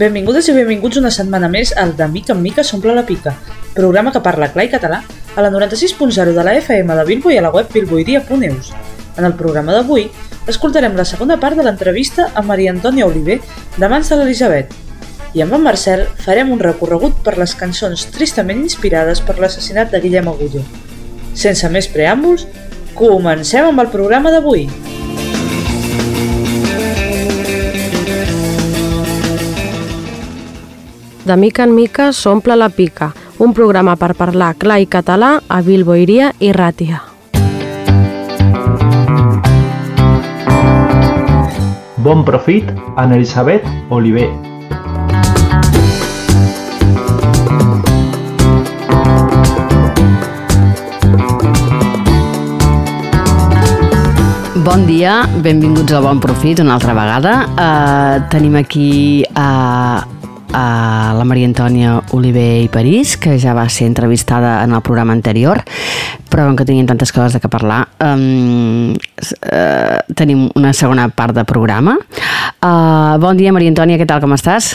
Benvingudes i benvinguts una setmana més al De Mica en Mica s'omple la pica, programa que parla clar i català a la 96.0 de la FM de Bilbo i a la web bilboiria.eus. En el programa d'avui escoltarem la segona part de l'entrevista a Maria Antònia Oliver de mans de l'Elisabet. I amb en Marcel farem un recorregut per les cançons tristament inspirades per l'assassinat de Guillem Agulló. Sense més preàmbuls, comencem amb el programa d'avui. De mica en mica s'omple la pica, un programa per parlar clar i català a Bilboiria i Ràtia. Bon profit en Elisabet Oliver. Bon dia, benvinguts a Bon Profit una altra vegada. Uh, tenim aquí a, a la Maria Antònia Oliver i París, que ja va ser entrevistada en el programa anterior, però com que tenien tantes coses de què parlar, um, uh, tenim una segona part de programa. Uh, bon dia, Maria Antònia, què tal, com estàs?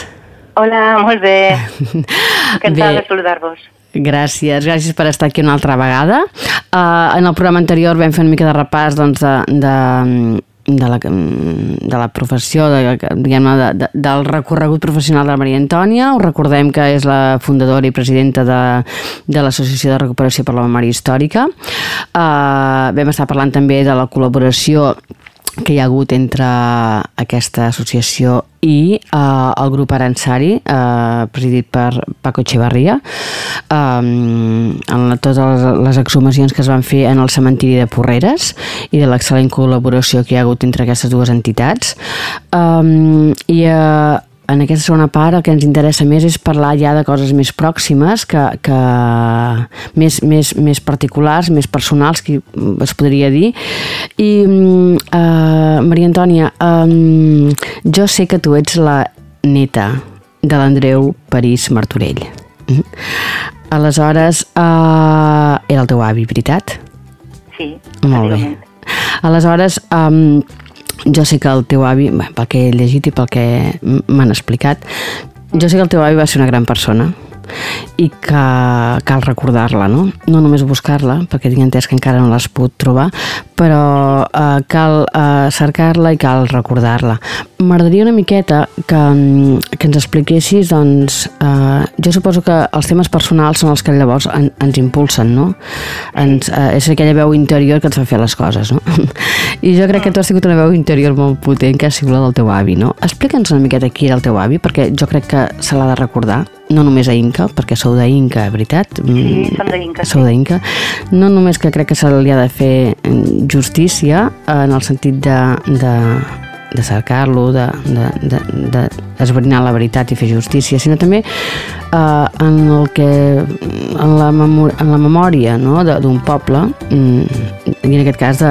Hola, molt bé. Encantada de saludar-vos. Gràcies, gràcies per estar aquí una altra vegada. Uh, en el programa anterior vam fer una mica de repàs doncs, de, de, de, la, de la professió, de, diguem de, de, del recorregut professional de la Maria Antònia. Us recordem que és la fundadora i presidenta de, de l'Associació de Recuperació per la Memòria Històrica. Uh, vam estar parlant també de la col·laboració que hi ha hagut entre aquesta associació i eh, el grup Aransari, eh, presidit per Paco Echevarria, eh, en la, totes les, les exhumacions que es van fer en el cementiri de Porreres i de l'excel·lent col·laboració que hi ha hagut entre aquestes dues entitats. Eh, I eh, en aquesta segona part el que ens interessa més és parlar ja de coses més pròximes, que, que més, més, més particulars, més personals, que es podria dir. I, uh, Maria Antònia, um, jo sé que tu ets la neta de l'Andreu París Martorell. Mm? Aleshores, uh, era el teu avi, veritat? Sí. Molt bé. Aleshores, um, jo sé que el teu avi, pel que he llegit i pel que m'han explicat, jo sé que el teu avi va ser una gran persona i que cal recordar-la, no? No només buscar-la, perquè tinc entès que encara no l'has pogut trobar, però eh, cal eh, cercar-la i cal recordar-la. M'agradaria una miqueta que, que ens expliquessis, doncs, eh, jo suposo que els temes personals són els que llavors en, ens impulsen, no? Ens, eh, és aquella veu interior que ens fa fer les coses, no? I jo crec que tu has tingut una veu interior molt potent, que ha sigut la del teu avi, no? Explica'ns una miqueta qui era el teu avi, perquè jo crec que se l'ha de recordar, no només a Inca, perquè sou d'Inca, veritat? Sí, som d'Inca. Sou d'Inca. No només que crec que se li ha de fer justícia en el sentit de, de, de cercar-lo, de, de, de, de la veritat i fer justícia, sinó també eh, en el que en la, memòria, en la memòria no? d'un poble i en aquest cas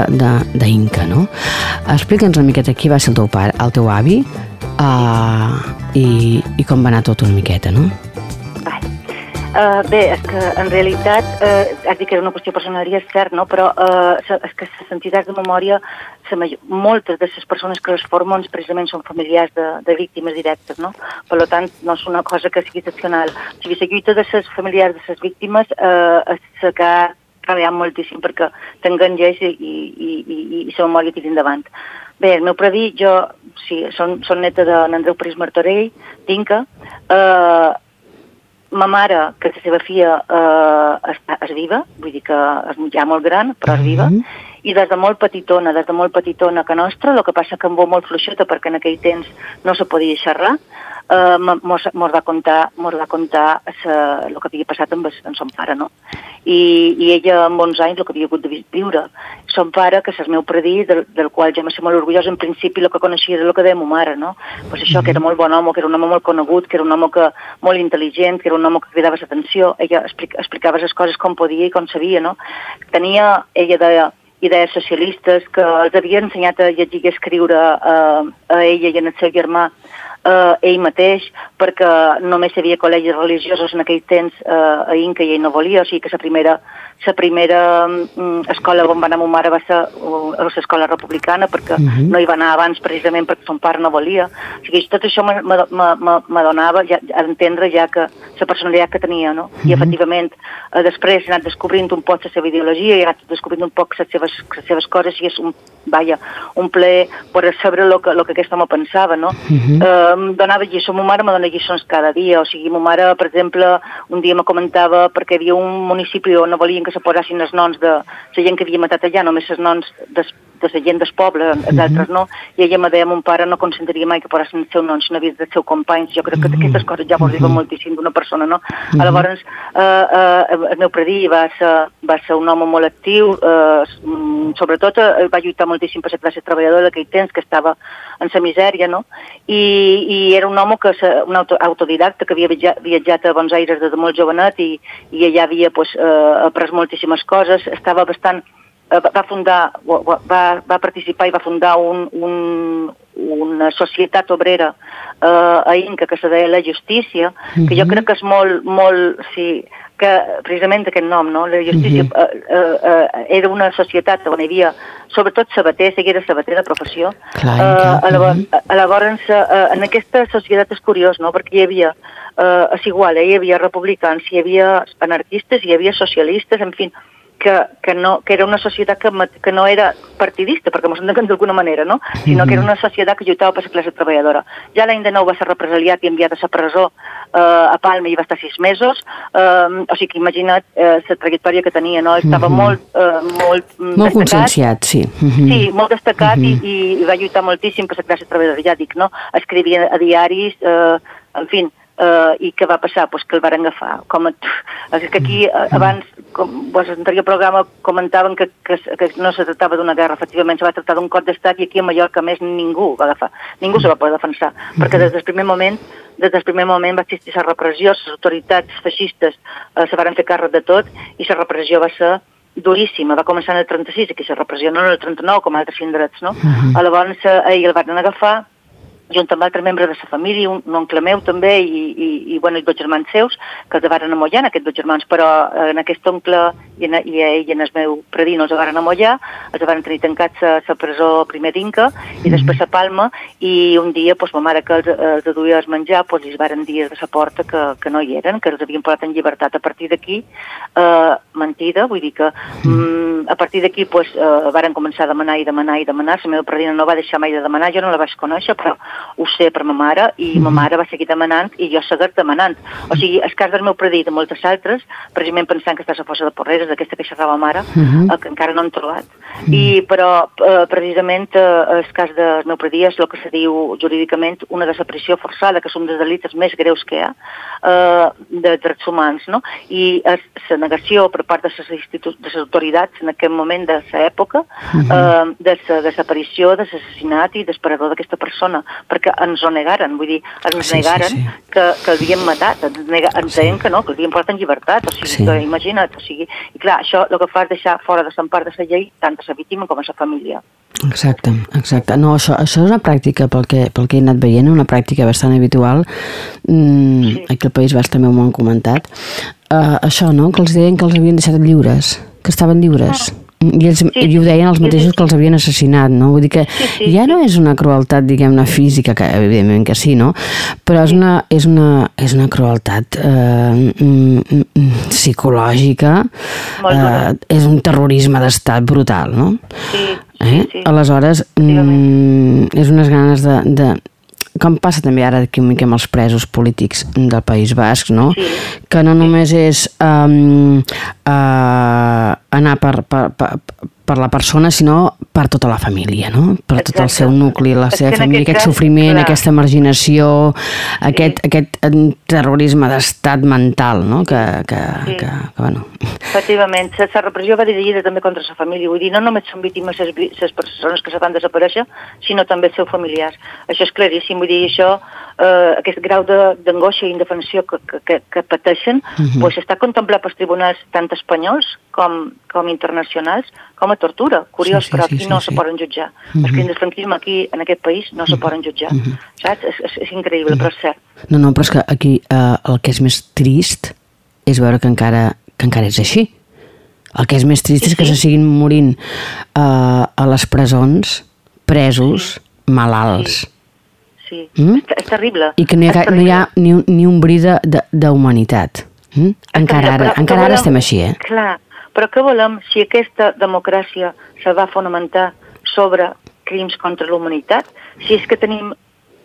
d'Inca no? explica'ns una miqueta qui va ser el teu pare, el teu avi uh, i, i com va anar tot una miqueta, no? Uh, bé, és que en realitat, uh, has dit que era una qüestió personal és cert, no? però uh, és que les entitats de memòria, major, moltes de les persones que les formen precisament són familiars de, de víctimes directes, no? Per tant, no és una cosa que sigui excepcional. O sigui, la lluita de les familiars de les víctimes uh, és que ha treballat moltíssim perquè t'enganyeix i, i, i, i, i la memòria tiri endavant. Bé, el meu previ, jo, sí, són, són neta d'en Andreu París Martorell, d'Inca, eh, ma mare, que la seva filla eh, és, és viva, vull dir que és ja molt gran, però és viva, mm -hmm. i des de molt petitona, des de molt petitona que nostra, el que passa que em veu molt fluixeta perquè en aquell temps no se podia xerrar, eh, mos, mos va contar, mos va contar sa, el que havia passat amb, amb son pare, no? I, I ella amb 11 anys el que havia hagut de viure. Son pare, que és el meu predí, del, del qual ja m'estic molt orgullosa, en principi el que coneixia era el que deia ma mare, no? Pues això, que era molt bon home, que era un home molt conegut, que era un home que, molt intel·ligent, que era un home que cridava l'atenció, ella explic, explicava les coses com podia i com sabia, no? Tenia, ella deia, idees socialistes que els havia ensenyat a llegir i escriure a, a ella i el seu germà eh, ell mateix, perquè només hi havia col·legis religiosos en aquell temps eh, a Inca i ell no volia, o sigui que la primera, la primera mm, escola on va anar ma mare va ser l'escola republicana, perquè uh -huh. no hi va anar abans precisament perquè son pare no volia. O sigui, tot això m'adonava ja, a entendre ja que la personalitat que tenia, no? Uh -huh. I efectivament, eh, després he anat descobrint un poc la seva ideologia, he anat descobrint un poc les seves, les seves coses i és un, vaja, un ple per saber el que, lo que aquest home pensava, no? Uh -huh. eh, em donava lliçó, ma mare me dona lliçons cada dia, o sigui, ma mare, per exemple, un dia me comentava perquè hi havia un municipi on no volien que se posessin els noms de la gent que havia matat allà, només els noms des, de la gent del poble, els uh -huh. altres no, i ella me deia, mon pare no consentiria mai que posessin el seu nom si no havies dels seus companys, jo crec que -huh. aquestes coses ja arriben uh -huh. moltíssim d'una persona, no? Uh -huh. Llavors, eh, eh, el meu predí va ser, va ser un home molt actiu, eh, sobretot eh, va lluitar moltíssim per la classe treballadora d'aquell temps, que estava en la misèria, no? I, i era un home que un auto, autodidacta que havia viatjat, viatjat a Bons Aires des de molt jovenet i, i allà havia pues, eh, après moltíssimes coses, estava bastant va fundar, va, va participar i va fundar un, un, una societat obrera eh, a Inca que se deia La Justícia, uh -huh. que jo mhm. crec que és molt, molt, sí, que precisament aquest nom, no? la justícia, uh -huh. eh, eh, era una societat on hi havia sobretot sabater, si era sabater de professió. Clar, uh, llavors, uh -huh. llavors uh, en aquesta societat és curiós, no? perquè hi havia, uh, és igual, eh? hi havia republicans, hi havia anarquistes, hi havia socialistes, en fi, que, que, no, que era una societat que, que no era partidista, perquè mos entenguem d'alguna manera, no? sinó que era una societat que lluitava per la classe treballadora. Ja l'any de nou va ser represaliat i enviat a la presó eh, a Palma i va estar sis mesos, eh, o sigui que imagina't eh, la trajectòria que tenia, no? estava mm -hmm. molt, eh, molt, molt destacat. conscienciat, sí. Mm -hmm. Sí, molt destacat mm -hmm. i, i va lluitar moltíssim per la classe treballadora, ja dic, no? escrivia a diaris, eh, en fi, eh, i què va passar? Pues que el van agafar. Com a, és que aquí eh, abans, com pues, l'anterior programa comentaven que, que, que no se tractava d'una guerra, efectivament se va tractar d'un cop d'estat i aquí a Mallorca més ningú va agafar, ningú se va poder defensar, perquè des del primer moment des del primer moment va existir la repressió, les autoritats feixistes eh, se van fer càrrec de tot i la repressió va ser duríssima, va començar en el 36, aquí la repressió no en el 39 com altres indrets, no? Uh -huh. Llavors eh, ahir el van agafar junt amb altre membre de la família, un, un oncle meu també, i, i, i, bueno, i dos germans seus, que els van amollar, aquests dos germans, però eh, en aquest oncle i, en, i ell i en el meu predí no els van amollar, els van tenir tancats a la presó primer d'Inca i després a Palma, i un dia, pues, ma mare que els, els duia a menjar, pues, els van dir de la porta que, que no hi eren, que els havien portat en llibertat. A partir d'aquí, eh, mentida, vull dir que mm, a partir d'aquí pues, eh, varen començar a demanar i demanar i demanar, la meva predina no va deixar mai de demanar, jo no la vaig conèixer, però ho sé per ma mare, i mm -hmm. ma mare va seguir demanant i jo seguir demanant. O sigui, el cas del meu predí de moltes altres, precisament pensant que està a fossa de Porreres, d'aquesta que xerrava mare, mm -hmm. eh, que encara no han trobat. Mm -hmm. I, però, eh, precisament, eh, el cas del meu predí és el que se diu jurídicament una desaparició forçada, que són dels delites més greus que hi ha, eh, de drets humans, no? I la negació per part de les, de les autoritats en aquest moment de l'època, uh -huh. eh, de la desaparició, de l'assassinat i desparador d'aquesta persona, perquè ens ho negaren, vull dir, ens sí, negaren sí, sí. Que, que l'havien matat, ens, nega, ens deien que no, que l'havien portat en llibertat, o sigui, sí. que imagina't, o sigui, i clar, això el que fa és deixar fora de part de la llei tant a la víctima com a la família. Exacte, exacte. No, això, això és una pràctica, pel que, pel que he anat veient, una pràctica bastant habitual. Mm, sí. Aquí al País Basc també m'ho han comentat. Uh, això, no?, que els deien que els havien deixat lliures, que estaven lliures. Ah i, ells, sí, i ho deien els mateixos que els havien assassinat, no? Vull dir que sí, sí, ja no és una crueltat, diguem-ne, física, que evidentment que sí, no? Però és una, és una, és una crueltat eh, mm, mm, psicològica, eh, és un terrorisme d'estat brutal, no? Sí, eh? sí, sí. Aleshores, mm, és unes ganes de, de com passa també ara aquí una mica amb els presos polítics del País Basc, no? Sí. Que no només és um, uh, anar per, per, per, per la persona, sinó per tota la família, no? Per Exacte. tot el seu nucli, la seva família, aquest, aquest sofriment, clar. aquesta marginació, sí. aquest, aquest terrorisme d'estat mental, no? Que, que, sí. que, que, bueno... Efectivament, la repressió va dirigida també contra la família, vull dir, no només són víctimes les persones que se fan desaparèixer, sinó també els seus familiars. Això és claríssim, vull dir, això, eh, aquest grau d'angoixa i indefensió que, que, que, que pateixen, uh mhm. -huh. pues, està contemplat pels tribunals tant espanyols com, com internacionals com a tortura. Curiós, Sí, sí, però sí, aquí sí, no sí. se poden jutjar. Mhm. Els crims de franquisme aquí, en aquest país, no se poden jutjar. Saps? És, és, és increïble, però és cert. No, no, però és que aquí eh, el que és més trist és veure que encara, que encara és així. El que és més trist Sí, és que sí. se siguin morint eh, a les presons, presos, malalts. Sí, Mm? és, és terrible. I que no hi ha, no hi ha ni, un- ni un bri d'humanitat. Mm? Encara terrible, ara, encara ara volem- estem així, eh? Clar, però què volem si aquesta democràcia se va fonamentar sobre crims contra la humanitat? Si és que tenim...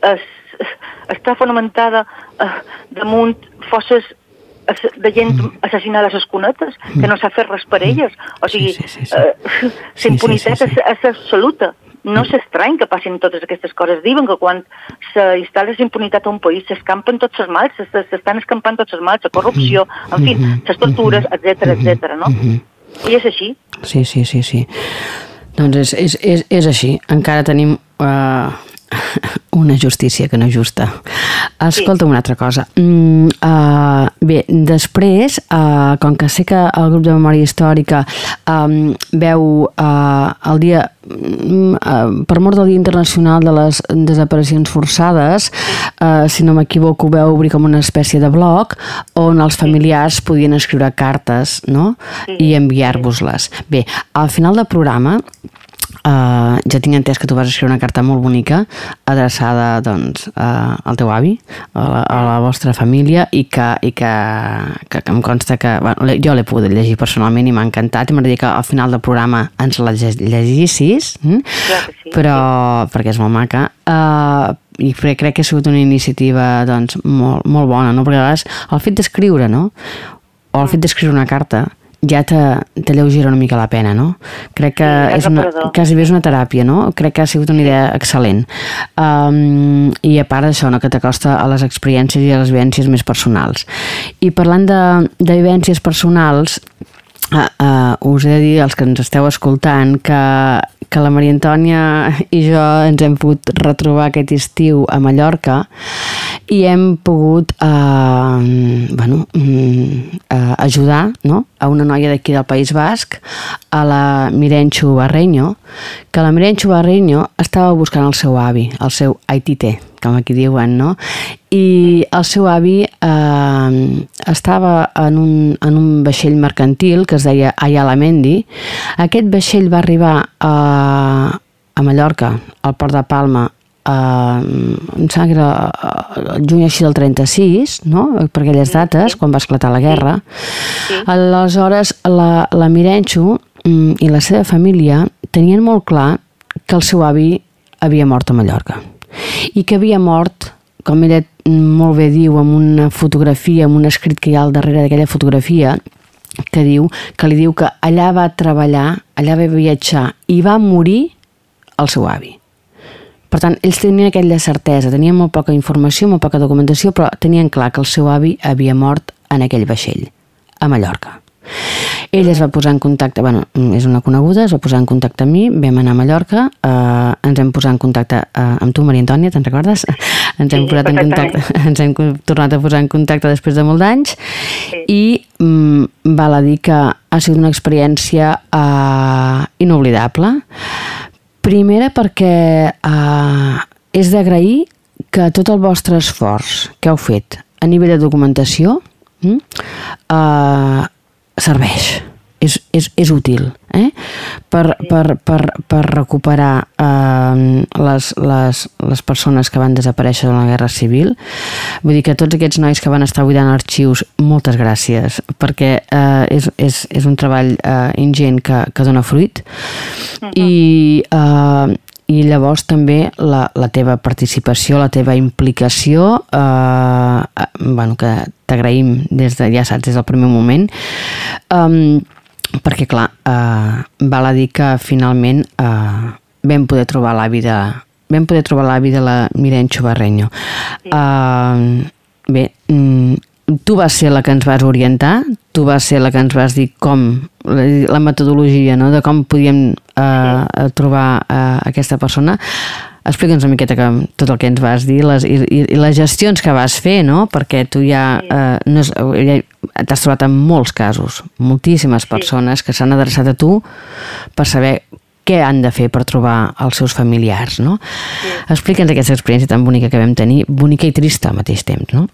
Es, està fonamentada eh, damunt fosses de gent assassinada a les cunetes, que no s'ha fet res per elles. O sigui, Mm. Sí, sí, sí, sí. eh, la impunitat sí, sí, sí. És, és absoluta. No s'estrany que passin totes aquestes coses. Diuen que quan s'instal·la la impunitat a un país s'escampen tots els mals, s'es- s'estan escampant tots els mals, la corrupció, en fi, les tortures, etc etc. no? I és així. Sí, sí, sí, sí. Doncs és, és, és, és així. Encara tenim uh, una justícia que no és justa. Escolta'm una altra cosa. Mm, uh, bé, després, uh, com que sé que el grup de memòria històrica um, veu uh, el dia mm, uh, per mort del Dia Internacional de les Desaparicions Forçades, uh, si no m'equivoco, veu obrir com una espècie de blog on els familiars podien escriure cartes no? Sí. i enviar-vos-les. Bé, al final del programa Uh, ja tinc entès que tu vas escriure una carta molt bonica adreçada doncs, uh, al teu avi, a la, a la vostra família i que, i que, que, que em consta que bueno, jo l'he pogut llegir personalment i m'ha encantat i m'agradaria que al final del programa ens la lle- llegissis mm? Clar que sí, però perquè és molt maca uh, i crec, crec que ha sigut una iniciativa doncs, molt, molt bona no? perquè a vegades el fet d'escriure no? o el fet d'escriure una carta ja te- t'alleugera una mica la pena, no? Crec que Sí, és una, quasi bé és una teràpia, no? Crec que ha sigut una idea excel·lent. Um, I a part d'això, no? que t'acosta a les experiències i a les vivències més personals. I parlant de, de vivències personals, uh, uh, us he de dir, als que ens esteu escoltant, que, que la Maria Antònia i jo ens hem pogut retrobar aquest estiu a Mallorca i hem pogut eh, bueno, eh, ajudar no? a una noia d'aquí del País Basc, a la Mirenxo Barreño, que la Mirenxo Barreño estava buscant el seu avi, el seu Aitite, com aquí diuen, no? I el seu avi eh, estava en un, en un vaixell mercantil que es deia Ayala Mendi. Aquest vaixell va arribar a, a Mallorca, al port de Palma, eh, em sembla que era eh, el juny així del 36, no? per aquelles dates, quan va esclatar la guerra. Sí. Aleshores, la, la Mirenxo mm, i la seva família tenien molt clar que el seu avi havia mort a Mallorca i que havia mort, com ella molt bé diu, amb una fotografia, amb un escrit que hi ha al darrere d'aquella fotografia, que diu que li diu que allà va treballar, allà va viatjar i va morir el seu avi. Per tant, ells tenien aquella certesa, tenien molt poca informació, molt poca documentació, però tenien clar que el seu avi havia mort en aquell vaixell, a Mallorca. Ell es va posar en contacte, bueno, és una coneguda, es va posar en contacte amb mi, vam anar a Mallorca, eh, ens vam posar en contacte eh, amb tu, Maria Antònia, te'n recordes? Ens hem, Sí, posat en contacte, ens hem tornat a posar en contacte després de molts d'anys Sí. i mm, val a dir que ha sigut una experiència eh, inoblidable. Primera perquè eh, és d'agrair que tot el vostre esforç que heu fet a nivell de documentació mm, eh, serveix, és, és, és útil eh? per, per, per, per recuperar eh, les, les, les persones que van desaparèixer en la Guerra Civil. Vull dir que tots aquests nois que van estar buidant arxius, moltes gràcies, perquè eh, és, és, és un treball eh, ingent que, que dona fruit i, eh, i llavors també la, la teva participació, la teva implicació, eh, eh, bueno, que t'agraïm des de, ja saps, des del primer moment, um, perquè clar, eh, val a dir que finalment eh, vam poder trobar l'avi de vam poder trobar l'avi de la Mirenxo Barreño. Sí. Uh, bé, mm, tu vas ser la que ens vas orientar, tu vas ser la que ens vas dir com, la, la metodologia, no?, de com podíem uh, trobar uh, aquesta persona. Explica'ns una miqueta que, tot el que ens vas dir les, i, i, i les gestions que vas fer, no? Perquè tu ja... Eh, no és, ja, t'has trobat en molts casos, moltíssimes persones que s'han adreçat a tu per saber què han de fer per trobar els seus familiars, no? Sí. Explica'ns aquesta experiència tan bonica que vam tenir, bonica i trista al mateix temps, no?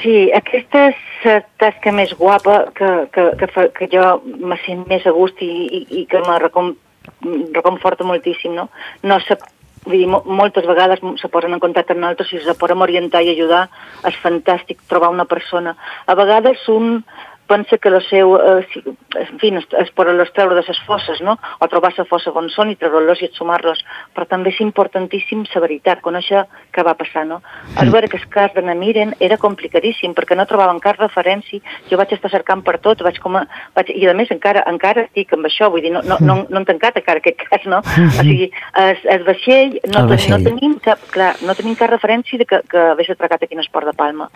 Sí, aquesta és la tasca més guapa que, que, que, fa, que jo me sent més a gust i, i, i que me recom, reconforta moltíssim, no? No se, vull dir, moltes vegades se posen en contacte amb nosaltres i se poden orientar i ajudar. És fantàstic trobar una persona. A vegades un pensa que la seu, eh, si, en fi, es, es poden les treure de les fosses, no? o trobar la fossa on són i treure-los i sumar-los, però també és importantíssim la veritat, conèixer què va passar. No? Sí. És veure que el cas de Namiren era complicadíssim, perquè no trobaven cap referència, jo vaig estar cercant per tot, vaig com a, vaig, i a més encara encara estic amb això, vull dir, no, no, no, no han tancat encara aquest cas, no? O sigui, el, el vaixell, no, el vaixell. no tenim cap, clar, no tenim cap referència de que, que hagués atracat aquí en Esport de Palma.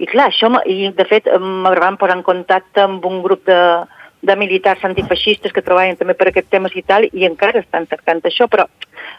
I clar, això, i de fet m'agradaven posar en contacte contacte amb un grup de, de militars antifeixistes que treballen també per aquests temes i tal, i encara estan tractant això, però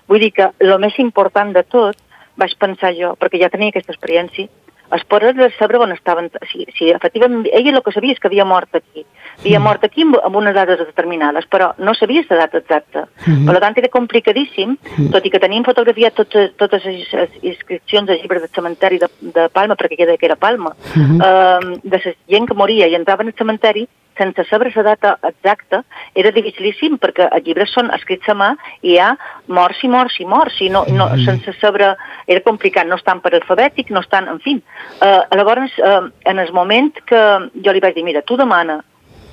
vull dir que el més important de tot, vaig pensar jo, perquè ja tenia aquesta experiència, es poden saber on estaven, si, si efectivament, ella el que sabia és que havia mort aquí, havia mort aquí amb, amb unes dades determinades, però no sabia la data exacta. Mm -hmm. Per tant, era complicadíssim, mm -hmm. tot i que teníem fotografiat totes, totes les inscripcions de llibres del cementeri de, de Palma, perquè queda que era Palma, mm -hmm. uh, de la gent que moria i entrava en el cementeri, sense saber la data exacta, era dificilíssim, perquè els llibres són escrits a mà i hi ha morts i morts i morts, i no, no, sense saber... Era complicat, no estan per alfabètic, no estan... En fi, uh, llavors, uh, en el moment que jo li vaig dir, mira, tu demana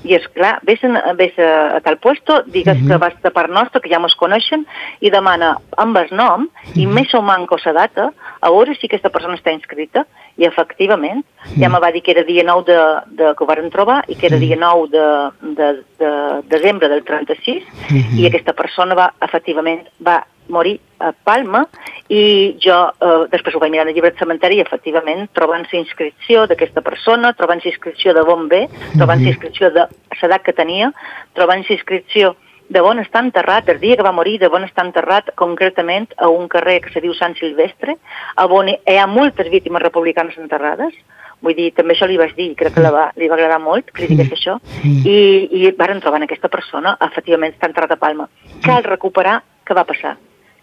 i és clar, vés, en, vés a, a tal puesto, digues uh -huh. que vas de part nostra, que ja mos coneixen, i demana amb el nom, uh -huh. i més o manco la data, a veure si aquesta persona està inscrita, i efectivament, uh -huh. ja me va dir que era dia 9 de, de que ho varen trobar, i que era dia 9 de, de, de desembre del 36, uh -huh. i aquesta persona va, efectivament, va morir a Palma i jo eh, després ho vaig mirar en el llibre de cementeri i efectivament trobant la inscripció d'aquesta persona, trobant la inscripció de bon bé, trobant la mhm. inscripció de l'edat que tenia, trobant la inscripció de bon està enterrat, el dia que va morir de bon està enterrat concretament a un carrer que se diu Sant Silvestre, a on hi ha moltes víctimes republicanes enterrades, vull dir, també això li vaig dir, crec que la va, li va agradar molt que li digués això, i, i varen trobar aquesta persona, efectivament està enterrat a Palma. Cal recuperar què va passar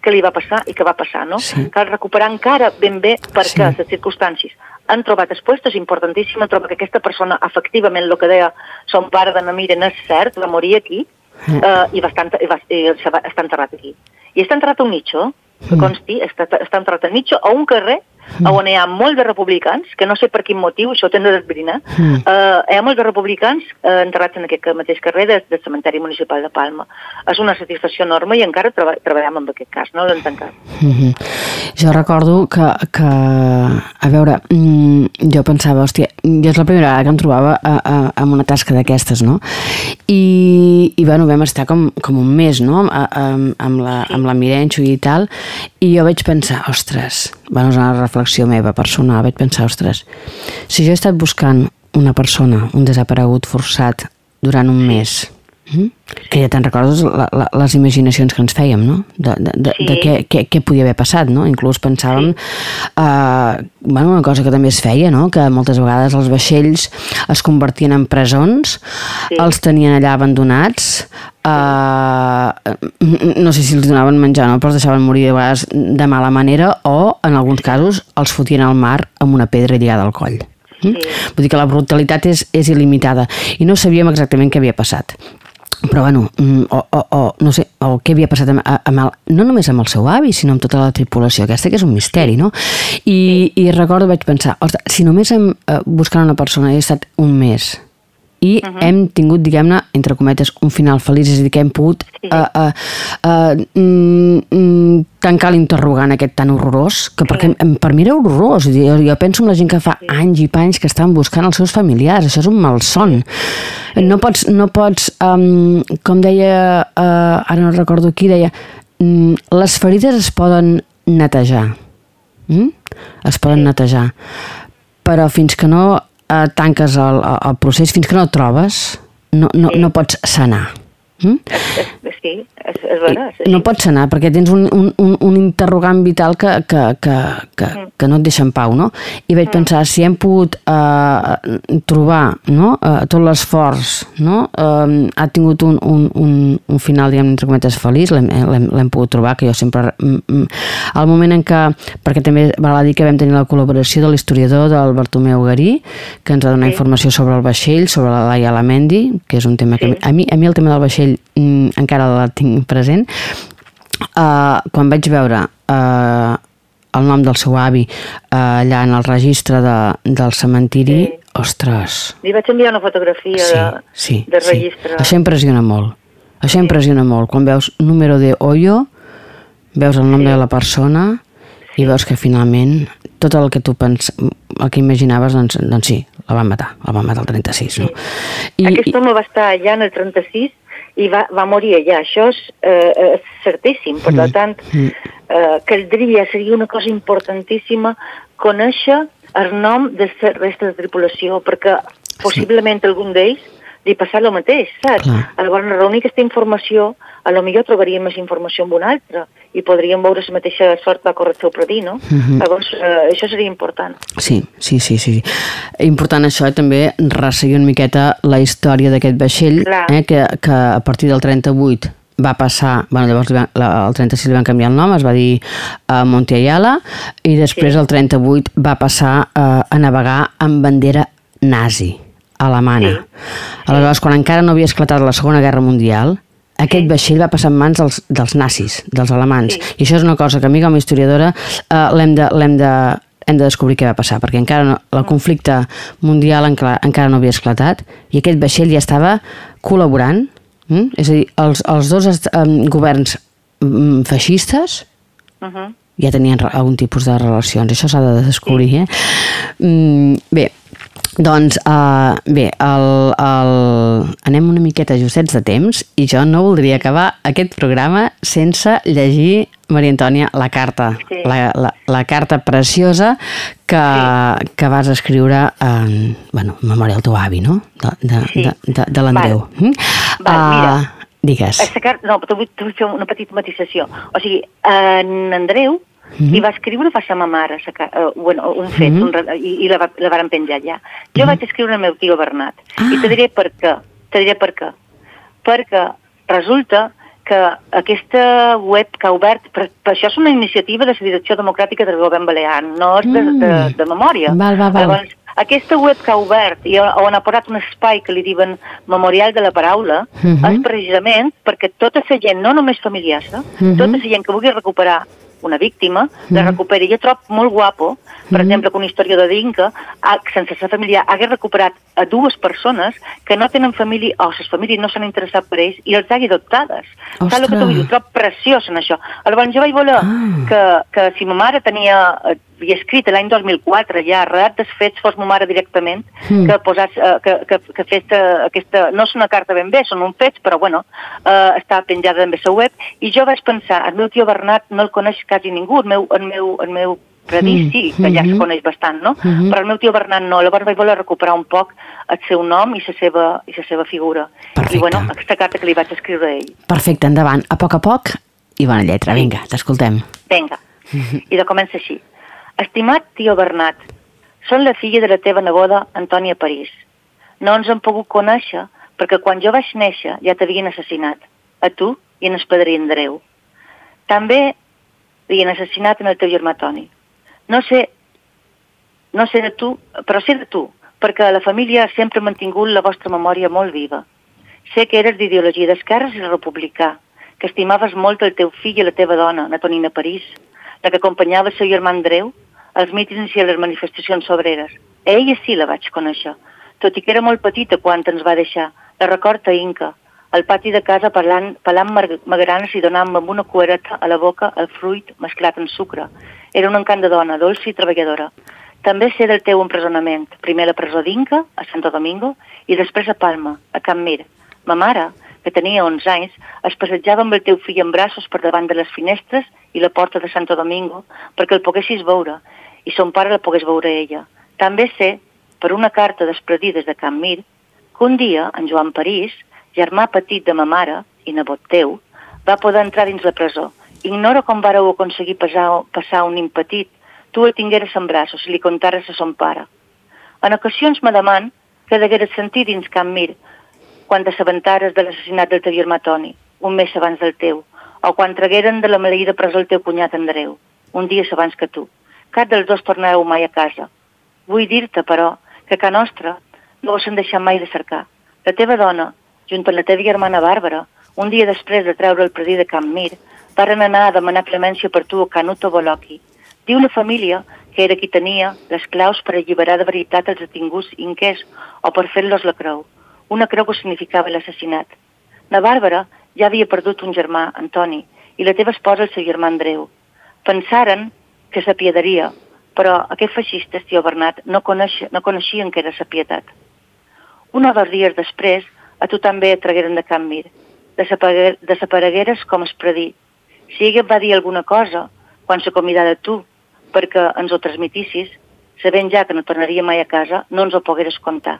què li va passar i què va passar, no? Sí. Cal recuperar encara ben bé perquè sí. les circumstàncies han trobat expost, és importantíssim, han trobat que aquesta persona, efectivament, el que deia son pare de Namiren és cert, va morir aquí, mm. eh, i, va estar, i, va, i està enterrat aquí. I està enterrat a un nicho, que mm. consti, està, està enterrat a nicho, a un carrer mm. on hi ha molts de republicans, que no sé per quin motiu, això ho tenen d'esbrinar, mm. uh, hi ha molts de republicans uh, enterrats en aquest mateix carrer del de cementeri municipal de Palma. És una satisfacció enorme i encara treba, treballem amb aquest cas, no l'hem tancat. Mm -hmm. Jo recordo que, que a veure, mm, jo pensava, hòstia, jo és la primera vegada que em trobava a, a, amb una tasca d'aquestes, no? I, i bueno, vam estar com, com un mes, no?, a, a, amb, la, amb la Mirenxo i tal, i jo vaig pensar, ostres, bueno, és una reflexió meva personal, vaig pensar, ostres, si jo he estat buscant una persona, un desaparegut forçat durant un mes, Mm? Que ja te'n recordes la, la, les imaginacions que ens fèiem, no? De, de, de, sí. de què, què, què podia haver passat, no? Inclús pensàvem, sí. uh, bueno, una cosa que també es feia, no? Que moltes vegades els vaixells es convertien en presons, sí. els tenien allà abandonats, uh, no sé si els donaven menjar, no? Però els deixaven morir de vegades de mala manera o, en alguns casos, els fotien al mar amb una pedra lligada al coll. Sí. Vull dir que la brutalitat és, és il·limitada i no sabíem exactament què havia passat però bueno, mm, o, o, o no sé, o què havia passat amb, amb el, no només amb el seu avi, sinó amb tota la tripulació aquesta, que és un misteri, no? I, i recordo, vaig pensar, ostres, si només hem, eh, buscant una persona he estat un mes i uh -huh. hem tingut, diguem-ne, entre cometes, un final feliç, és a dir, que hem pogut sí. uh, uh, uh, mm, tancar l'interrogant aquest tan horrorós, que perquè sí. per mi era horrorós, dir, jo, jo penso en la gent que fa sí. anys i panys que estan buscant els seus familiars, això és un malson. Sí. No pots, no pots um, com deia, uh, ara no recordo qui deia, um, les ferides es poden netejar, mm? es poden sí. netejar, però fins que no eh, tanques el, el procés fins que no el trobes, no, no, sí. no pots sanar. Mm? Sí, és, és. És no pots anar perquè tens un, un, un, un interrogant vital que, que, que, que, Mm. que no et deixa en pau, no? I vaig pensar, si hem pogut eh, trobar no? eh, tot l'esforç, no? Eh, ha tingut un, un, un, un final, diguem, entre cometes, feliç, l'hem l'hem pogut trobar, que jo sempre... mm, mm, Al moment en què, perquè també val a dir que vam tenir la col·laboració de l'historiador del Bartomeu Garí, que ens ha donat Sí. informació sobre el vaixell, sobre la Laia Lamendi, que és un tema que Sí. a mi, a mi el tema del vaixell mm, encara la tinc present. Uh, quan vaig veure uh, el nom del seu avi uh, allà en el registre de, del cementiri, Sí. ostres, Li vaig enviar una fotografia sí, de, sí, de sí. registre. Això impressiona molt. Això impressiona molt. Quan veus número de hoyo, veus el nom Sí. de la persona i veus que finalment tot el que tu pens, el que imaginaves, doncs, doncs sí, la van matar, la van matar el 36, no? I, Aquest home va estar allà en el 36 i va, va morir allà. Això és, eh, és certíssim. Per tant, eh, caldria, seria una cosa importantíssima conèixer el nom de la resta de tripulació, perquè possiblement algun d'ells li passat el mateix, saps? Clar. Llavors, reunir aquesta informació, a lo millor trobaríem més informació amb un altre i podríem veure la mateixa sort va córrer el seu predí, no? Mhm. Llavors, eh, això seria important. Sí, sí, sí, sí. Important això, eh, també resseguir una miqueta la història d'aquest vaixell, Clar. eh, que, que a partir del 38 va passar, bueno, llavors van, la, el 36 li van canviar el nom, es va dir uh, Monte Ayala, i després Sí. el 38 va passar uh, a navegar amb bandera nazi, alemana. Sí. Aleshores, quan encara no havia esclatat la Segona Guerra Mundial, aquest vaixell va passar en mans dels, dels nazis, dels alemans. Sí. I això és una cosa que a mi com a historiadora eh, l'hem de, de, hem de descobrir què va passar, perquè encara no, el conflicte mundial encara, encara no havia esclatat i aquest vaixell ja estava col·laborant, mm? és a dir, els, els dos est- em, governs mm, feixistes Uh -huh. ja tenien algun tipus de relacions, això s'ha de descobrir, eh? Mm, bé, doncs, uh, bé, el, el... anem una miqueta justets de temps i jo no voldria acabar aquest programa sense llegir, Maria Antònia, la carta, Sí. la, la, la carta preciosa que, Sí. que vas escriure en, bueno, en memòria del teu avi, no? De, de, Sí. de, de, de l'Andreu. Val. Mm? Val, mira. Digues. Aquesta carta, no, però vull, vull fer una petita matisació. O sigui, en Andreu Mhm. li va escriure fa sa ma mare, sa, ca- uh, bueno, un fet, Mhm. un, re- i, i la, va- la varen penjar allà. Jo vaig escriure al meu tio Bernat, Ah. i te diré per què. Te diré per què. Perquè resulta que aquesta web que ha obert, per, per això és una iniciativa de la Direcció Democràtica del Govern Balear, no és de, de, Mm. de memòria. Val, val, val. Llavors, aquesta web que ha obert i on ha posat un espai que li diuen Memorial de la Paraula Mhm. és precisament perquè tota la gent, no només familiars, eh? Mhm. tota la gent que vulgui recuperar una víctima, la Mhm. recuperi. Jo trobo molt guapo, per Mhm. exemple, que un historiador d'Inca, ha- sense ser familiar, hagués recuperat a dues persones que no tenen família, o les famílies no s'han interessat per ells, i els hagi adoptades. Saps el que t'ho vull dir? Ho trobo preciós en això. Llavors jo vaig voler Ah. que, que si ma mare tenia, havia escrit l'any 2004 ja, redat dels fets fos ma mare directament, Mm. que posats, eh, que, que, que fes eh, aquesta, no és una carta ben bé, són un fets, però bueno, eh, està penjada també a la web, i jo vaig pensar, el meu tio Bernat no el coneix quasi ningú, el meu, el meu, el meu predí Mm. sí, que ja es coneix bastant, no? Mhm. Però el meu tio Bernat no, llavors vaig voler recuperar un poc el seu nom i la seva, i la seva figura. Perfecte. I bueno, aquesta carta que li vaig escriure a ell. Perfecte, endavant. A poc a poc i bona lletra. Vinga, t'escoltem. Vinga. I de comença així. Estimat tio Bernat, són la filla de la teva neboda Antònia París. No ens hem pogut conèixer perquè quan jo vaig néixer ja t'havien assassinat, a tu i en el padrí Andreu. També havien assassinat en el teu germà Toni. No sé, no sé de tu, però sé de tu, perquè la família ha sempre mantingut la vostra memòria molt viva. Sé que eres d'ideologia d'esquerres i republicà, que estimaves molt el teu fill i la teva dona, la Tonina París, la que acompanyava el seu germà Andreu als mítings i a les manifestacions obreres. A ella sí la vaig conèixer, tot i que era molt petita quan ens va deixar. La record a Inca, al pati de casa parlant, pelant magranes i donant amb una cuereta a la boca el fruit mesclat en sucre. Era un encant de dona, dolça i treballadora. També sé del teu empresonament, primer a la presó d'Inca, a Santo Domingo, i després a Palma, a Can Mir. Ma mare, que tenia 11 anys, es passejava amb el teu fill en braços per davant de les finestres i la porta de Santo Domingo perquè el poguessis veure, i son pare la pogués veure ella. També sé, per una carta despredides de Can Mir, que un dia en Joan París, germà petit de ma mare i nebot teu, va poder entrar dins la presó. Ignoro com vareu aconseguir passar, passar un nin petit. Tu el tingueres en braços i li contares a son pare. En ocasions me deman que degueres sentir dins Can Mir quan t'assabentares de l'assassinat del teu germà Toni, un mes abans del teu, o quan tragueren de la maleïda presó el teu cunyat Andreu, un dia abans que tu. Cap dels dos tornareu mai a casa. Vull dir-te, però, que a nostra no vos han deixat mai de cercar. La teva dona, junt amb la teva germana Bàrbara, un dia després de treure el predí de Can Mir, varen anar a demanar clemència per tu a Canuto Boloki. Diu la família que era qui tenia les claus per alliberar de veritat els detinguts inquers o per fer-los la creu, una creu que significava l'assassinat. La Bàrbara ja havia perdut un germà, Antoni, i la teva esposa el seu germà Andreu. Pensaren que s'apiedaria, però aquests feixistes, tio Bernat, no, coneix, no coneixien que era sa pietat. Un o dos dies després, a tu també et tragueren de Can Mir. Desapareguer, desaparegueres com es predí. Si ella et va dir alguna cosa, quan s'acomidà de tu, perquè ens ho transmitissis, sabent ja que no tornaria mai a casa, no ens ho pogueres contar.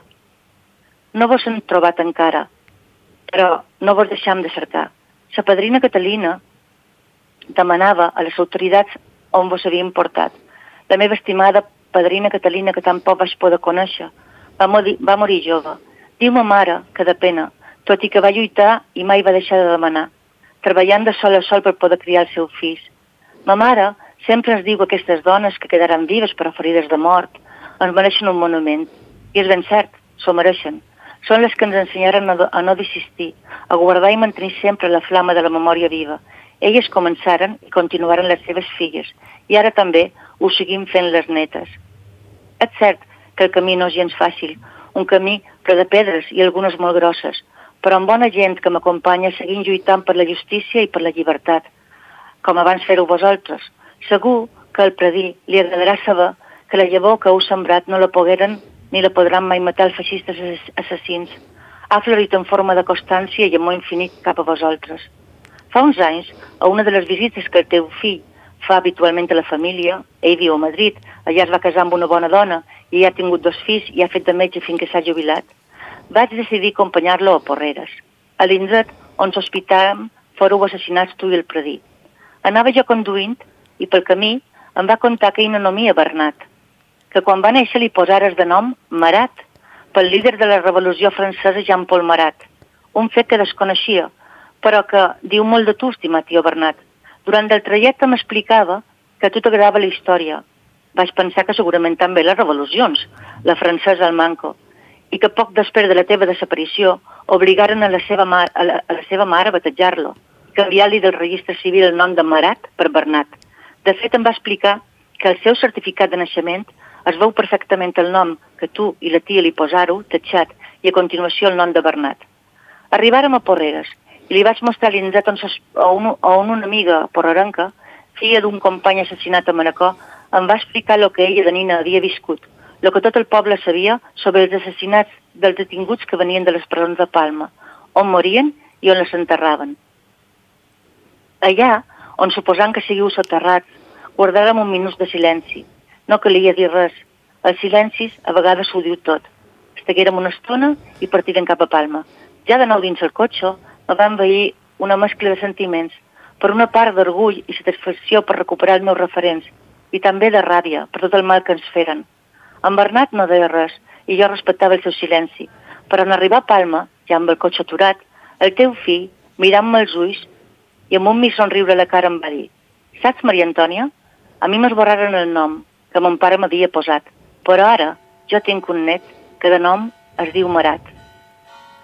No vos hem trobat encara, però no vos deixam de cercar. Sa padrina Catalina demanava a les autoritats on vos havien portat. La meva estimada padrina Catalina, que tampoc vaig poder conèixer, va morir, va morir jove. Diu ma mare que de pena, tot i que va lluitar i mai va deixar de demanar, treballant de sol a sol per poder criar els seus fills. Ma mare sempre ens diu que aquestes dones que quedaran vives però ferides de mort ens mereixen un monument. I és ben cert, s'ho mereixen. Són les que ens ensenyaren a no desistir, a guardar i mantenir sempre la flama de la memòria viva. Elles començaren i continuaren les seves filles, i ara també ho seguim fent les netes. És cert que el camí no és gens fàcil, un camí ple de pedres i algunes molt grosses, però amb bona gent que m'acompanya seguint lluitant per la justícia i per la llibertat, com abans fer-ho vosaltres. Segur que al predí li agradarà saber que la llavor que heu sembrat no la pogueren ni la podran mai matar els feixistes assassins. Ha florit en forma de constància i amor infinit cap a vosaltres. Fa uns anys, a una de les visites que el teu fill fa habitualment a la família, ell viu a Madrid, allà es va casar amb una bona dona i ha tingut dos fills i ha fet de metge fins que s'ha jubilat, vaig decidir acompanyar-lo a Porreres, a l'indret on s'hospitàvem fóreu assassinats tu i el predí. Anava jo conduint i pel camí em va contar que no nomia Bernat, que quan va néixer li posares de nom Marat, pel líder de la Revolució Francesa Jean-Paul Marat, un fet que desconeixia, però que diu molt de tu, estimat tio Bernat. Durant el trajecte m'explicava que a tu t'agradava la història. Vaig pensar que segurament també les revolucions, la francesa al manco, i que poc després de la teva desaparició obligaren a la seva, mar, a la, a la seva mare a batejar-lo, canviar-li del registre civil el nom de Marat per Bernat. De fet, em va explicar que el seu certificat de naixement es veu perfectament el nom que tu i la tia li posàreu, tatxat, i a continuació el nom de Bernat. Arribàrem a Porreres i li vaig mostrar l'indret on, on, on una amiga porrerenca, filla d'un company assassinat a Manacor, em va explicar el que ella de nina havia viscut, el que tot el poble sabia sobre els assassinats dels detinguts que venien de les presons de Palma, on morien i on les enterraven. Allà, on suposant que siguiu soterrats, guardàrem un minut de silenci. No calia dir res. Els silencis a vegades ho diu tot. Estaguérem una estona i partirem cap a Palma. Ja de nou dins el cotxe, me va envair una mescla de sentiments, per una part d'orgull i satisfacció per recuperar els meus referents, i també de ràbia per tot el mal que ens feren. En Bernat no deia res, i jo respectava el seu silenci, però en arribar a Palma, ja amb el cotxe aturat, el teu fill, mirant-me els ulls, i amb un mig somriure a la cara em va dir «Saps, Maria Antònia? A mi m'esborraren el nom que mon pare m'havia posat, però ara jo tinc un net que de nom es diu Marat.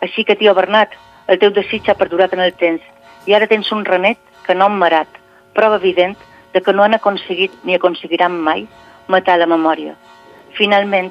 Així que, tio Bernat, el teu desig ha perdurat en el temps i ara tens un renet que nom Marat, prova evident de que no han aconseguit ni aconseguiran mai matar la memòria. Finalment,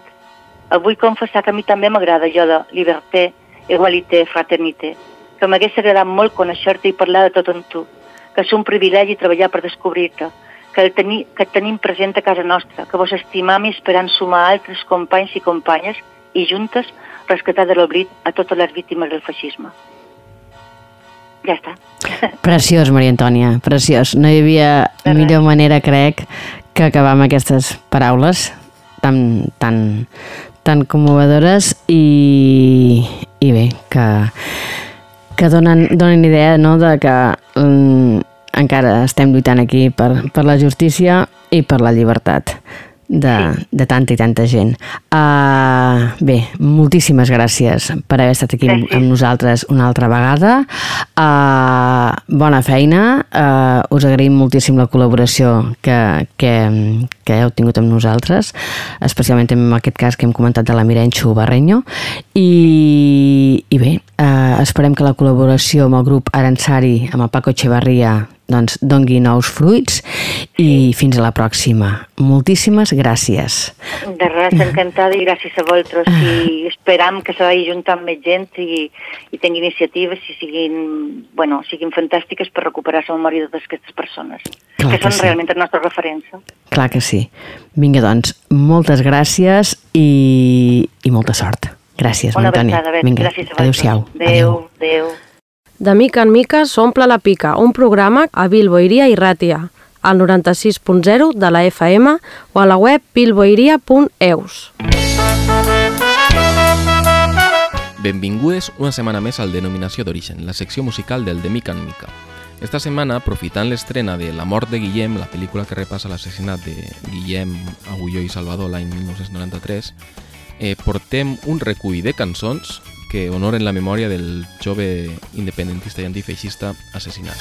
avui confessar que a mi també m'agrada jo de liberté, igualité, fraternité, que m'hagués agradat molt conèixer-te i parlar de tot amb tu, que és un privilegi treballar per descobrir-te, que, el que et tenim present a casa nostra, que vos estimam i esperant sumar altres companys i companyes i juntes rescatar de l'oblit a totes les víctimes del feixisme. Ja està. Preciós, Maria Antònia, preciós. No hi havia De res. millor manera, crec, que acabar amb aquestes paraules tan, tan, tan commovedores i, i bé, que, que donen, donen idea no, de que um, encara estem lluitant aquí per, per la justícia i per la llibertat de, de tanta i tanta gent. Uh, bé, moltíssimes gràcies per haver estat aquí amb, amb nosaltres una altra vegada. Uh, bona feina. Uh, us agraïm moltíssim la col·laboració que, que, que heu tingut amb nosaltres, especialment en aquest cas que hem comentat de la Mirenxo Barreño. I, i bé, uh, esperem que la col·laboració amb el grup Aransari, amb el Paco Echevarria, doncs, dongui nous fruits i fins a la pròxima. Moltíssimes gràcies. De res, encantada i gràcies a vosaltres i esperam que se vagi juntant més gent i, i tingui iniciatives i siguin, bueno, siguin fantàstiques per recuperar la memòria de totes aquestes persones, Clar que, que són sí. realment el nostre referència. Clar que sí. Vinga, doncs, moltes gràcies i, i molta sort. Gràcies, Una abraçada. Vinga, gràcies a vosaltres. adéu-siau. Adéu, adéu. De mica en mica s'omple la pica, un programa a Bilboiria i Ràtia, al 96.0 de la FM o a la web bilboiria.eus. Benvingudes una setmana més al Denominació d'Origen, la secció musical del De Mica en Mica. Esta setmana, aprofitant l'estrena de La mort de Guillem, la pel·lícula que repassa l'assassinat de Guillem Agulló i Salvador l'any 1993, eh, portem un recull de cançons que honoren la memòria del jove independentista i antifeixista assassinat.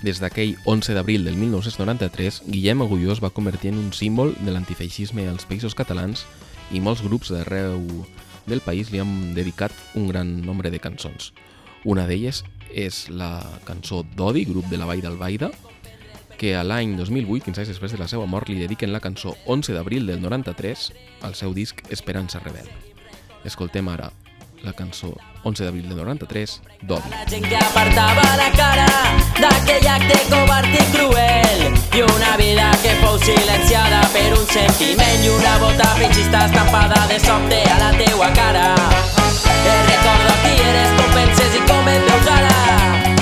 Des d'aquell 11 d'abril del 1993, Guillem Agulló es va convertir en un símbol de l'antifeixisme als països catalans i molts grups d'arreu del país li han dedicat un gran nombre de cançons. Una d'elles és la cançó d'Odi, grup de la Vall d'Albaida, que a l'any 2008, 15 anys després de la seva mort, li dediquen la cançó 11 d'abril del 93 al seu disc Esperança Rebel. Escoltem ara la cançó 11 d'abril del 93 d'Odi. La gent que apartava la cara d'aquell acte covard i cruel i una vida que fou silenciada per un sentiment i una bota feixista estampada de sobte a la teua cara. Te recordo qui eres, com penses i com et veus ara.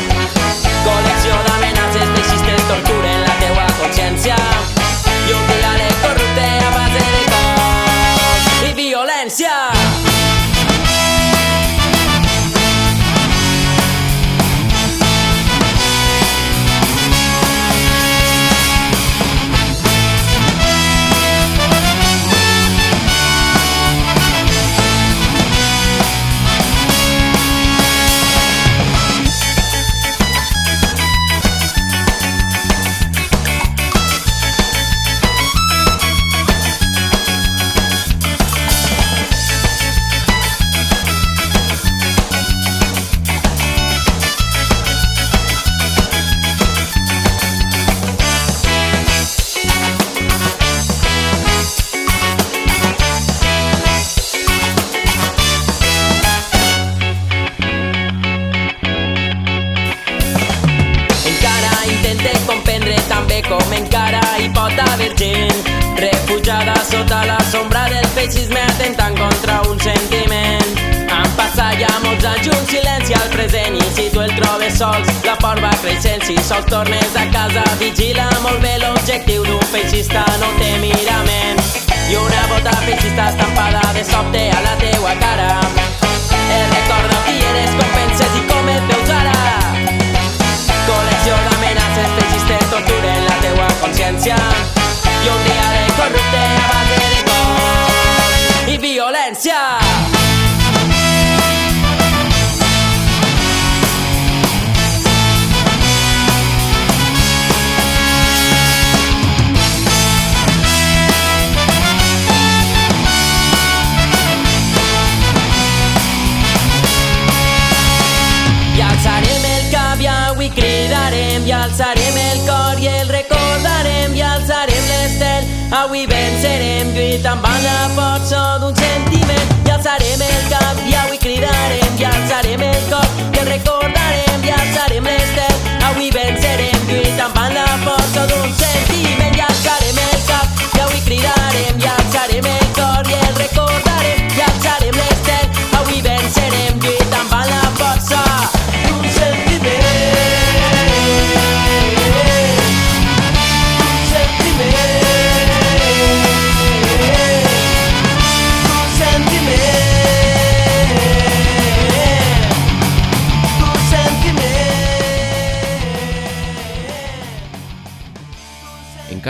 I alçarem el cor i el recordarem i alçarem l'estel. Avui vencerem lluitant amb la força d'un sentiment. I alçarem el cap i avui cridarem i alçarem el cor i el recordarem i alçarem l'estel. Avui vencerem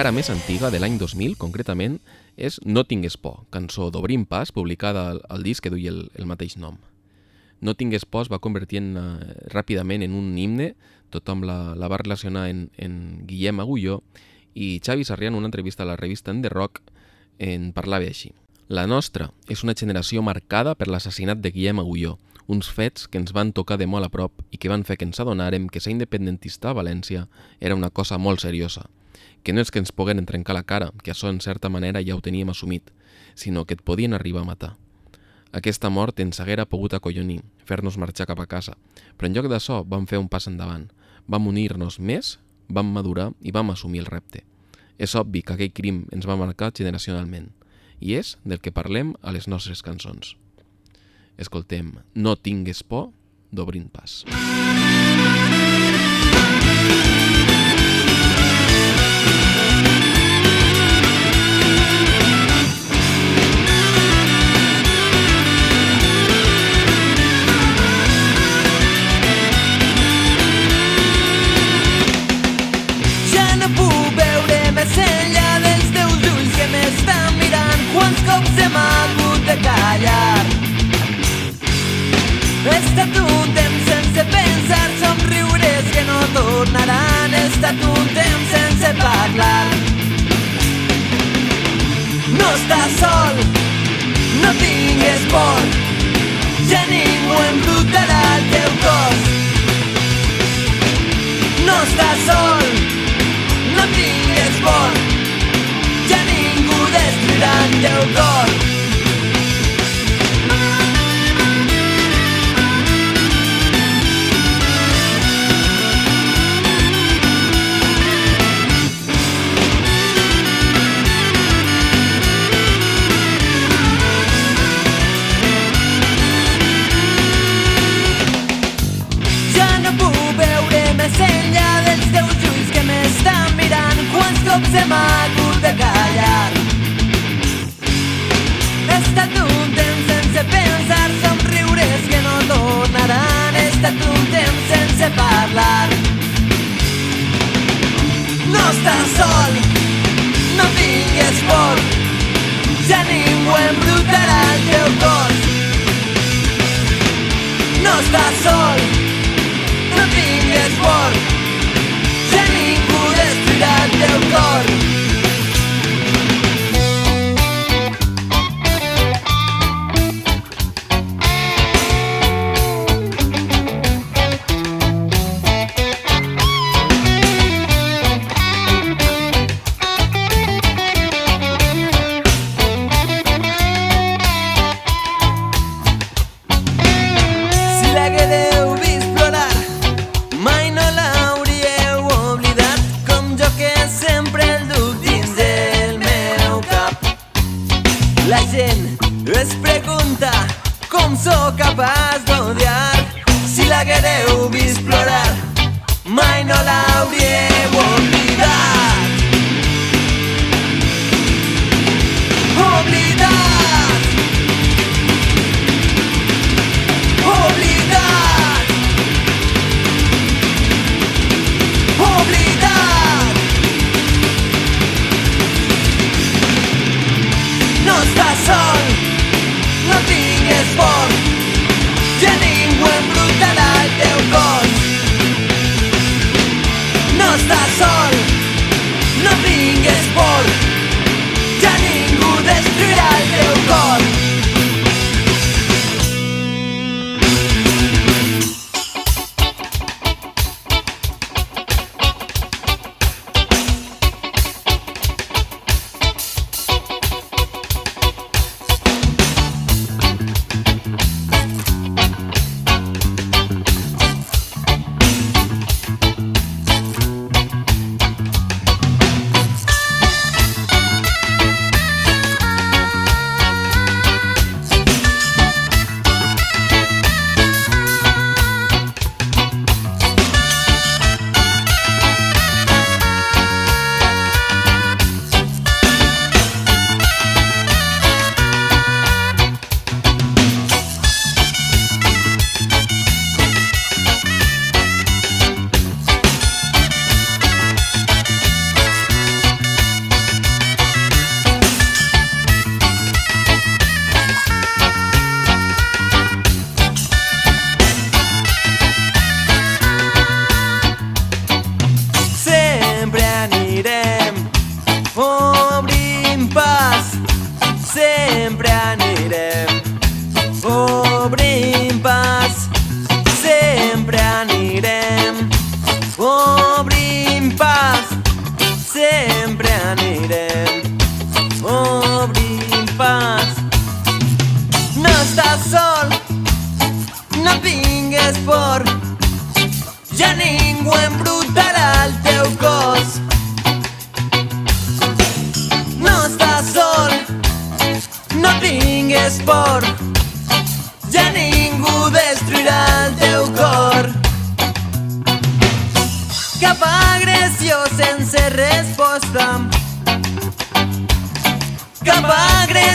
encara més antiga, de l'any 2000 concretament, és No tingues por, cançó d'Obrim Pas, publicada al, al disc que duia el, el mateix nom. No tingues por es va convertir en, uh, ràpidament en un himne, tothom la, la va relacionar en, en Guillem Agulló, i Xavi Sarrià en una entrevista a la revista En The Rock en parlava així. La nostra és una generació marcada per l'assassinat de Guillem Agulló, uns fets que ens van tocar de molt a prop i que van fer que ens adonàrem que ser independentista a València era una cosa molt seriosa, que no és que ens pogueren trencar la cara, que això en certa manera ja ho teníem assumit, sinó que et podien arribar a matar. Aquesta mort ens haguera pogut acollonir, fer-nos marxar cap a casa, però en lloc d'això vam fer un pas endavant, vam unir-nos més, vam madurar i vam assumir el repte. És obvi que aquell crim ens va marcar generacionalment, i és del que parlem a les nostres cançons. Escoltem No tingues por d'Obrint Pas. Ja callar? He estat un temps sense pensar, somriures que no tornaran. He estat un temps sense parlar. No estàs sol, no tingues por, ja ningú embrutarà el teu cos. No estàs sol, no tingues por, ja ningú destruirà el teu cor. Quants cops hem hagut de callar? He estat un temps pensar, somriures que no tornaran. He estat un temps sense. No estàs sol, no tingues por, ja ningú embrutarà el teu cos.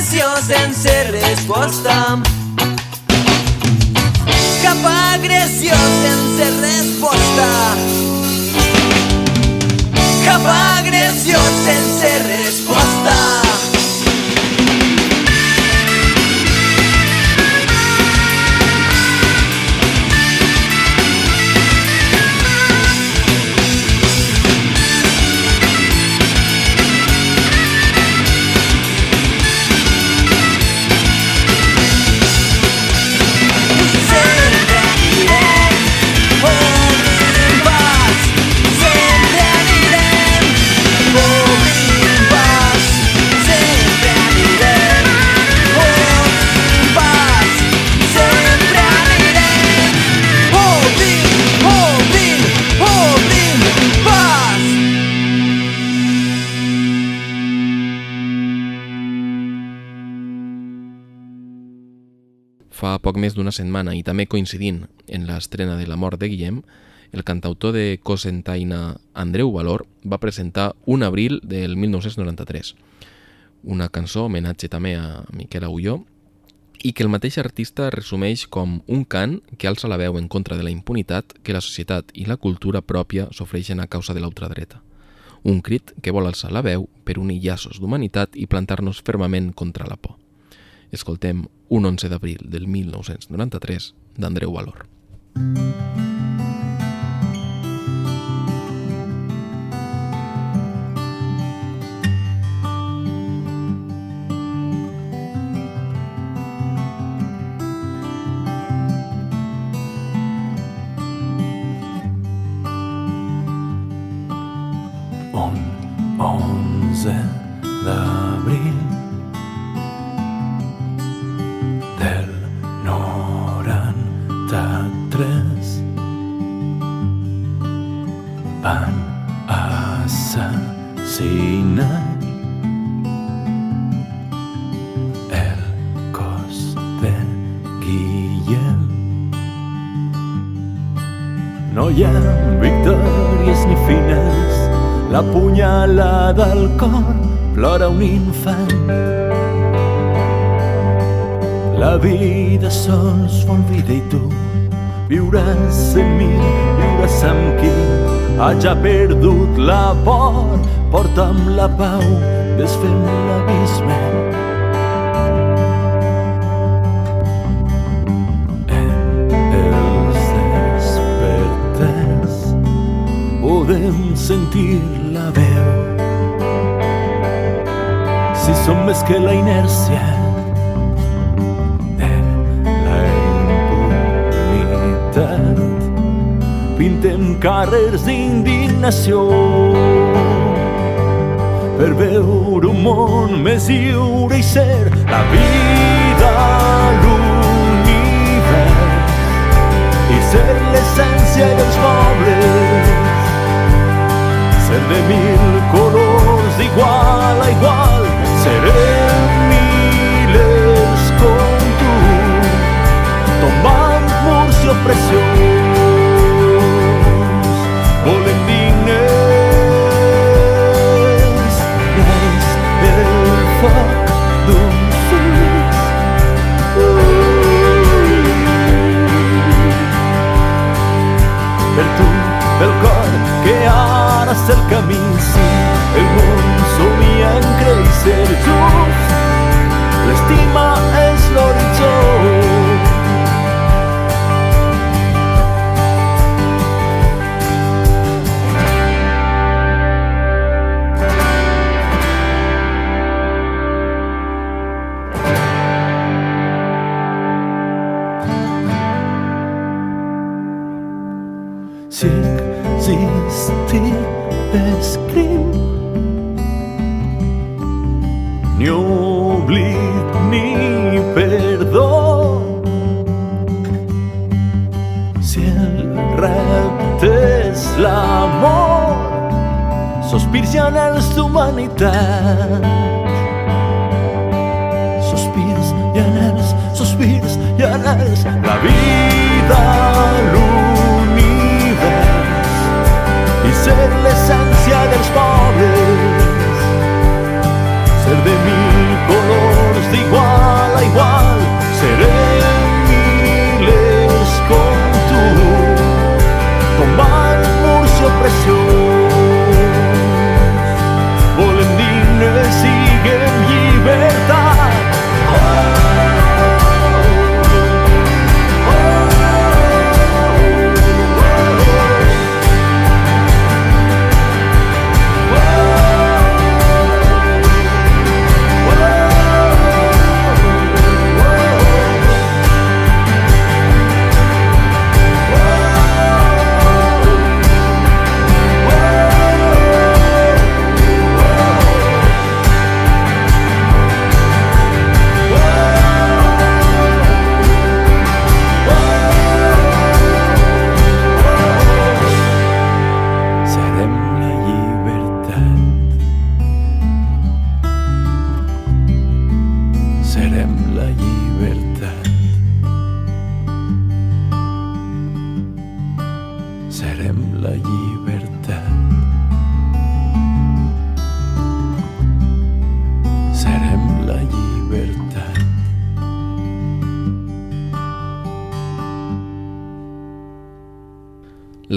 Agressió sense resposta. Cap agressió sense resposta. Cap agressió sense resposta. Fa poc més d'una setmana i també coincidint en l'estrena de la mort de Guillem, el cantautor de Cosentaina Andreu Valor va presentar Un abril del 1993, una cançó homenatge també a Miquel Agulló i que el mateix artista resumeix com un cant que alça la veu en contra de la impunitat que la societat i la cultura pròpia s'ofreixen a causa de l'ultradreta. Un crit que vol alçar la veu per unir llaços d'humanitat i plantar-nos fermament contra la por. Escoltem un 11 d'abril del 1993 d'Andreu Valor. Un no hi ha victòries ni fines. La punyalada al cor plora un infant. La vida sols vol vida i tu. Viuràs en mi, viuràs amb qui. Hagi perdut la por porta'm la pau desfem l'abisme sentir la veu. Si som més que la inèrcia de la impunitat pintem carrers d'indignació per veure un món més lliure i ser la vida l'univers i ser l'essència dels pobles ser de mil colors d'igual a igual serem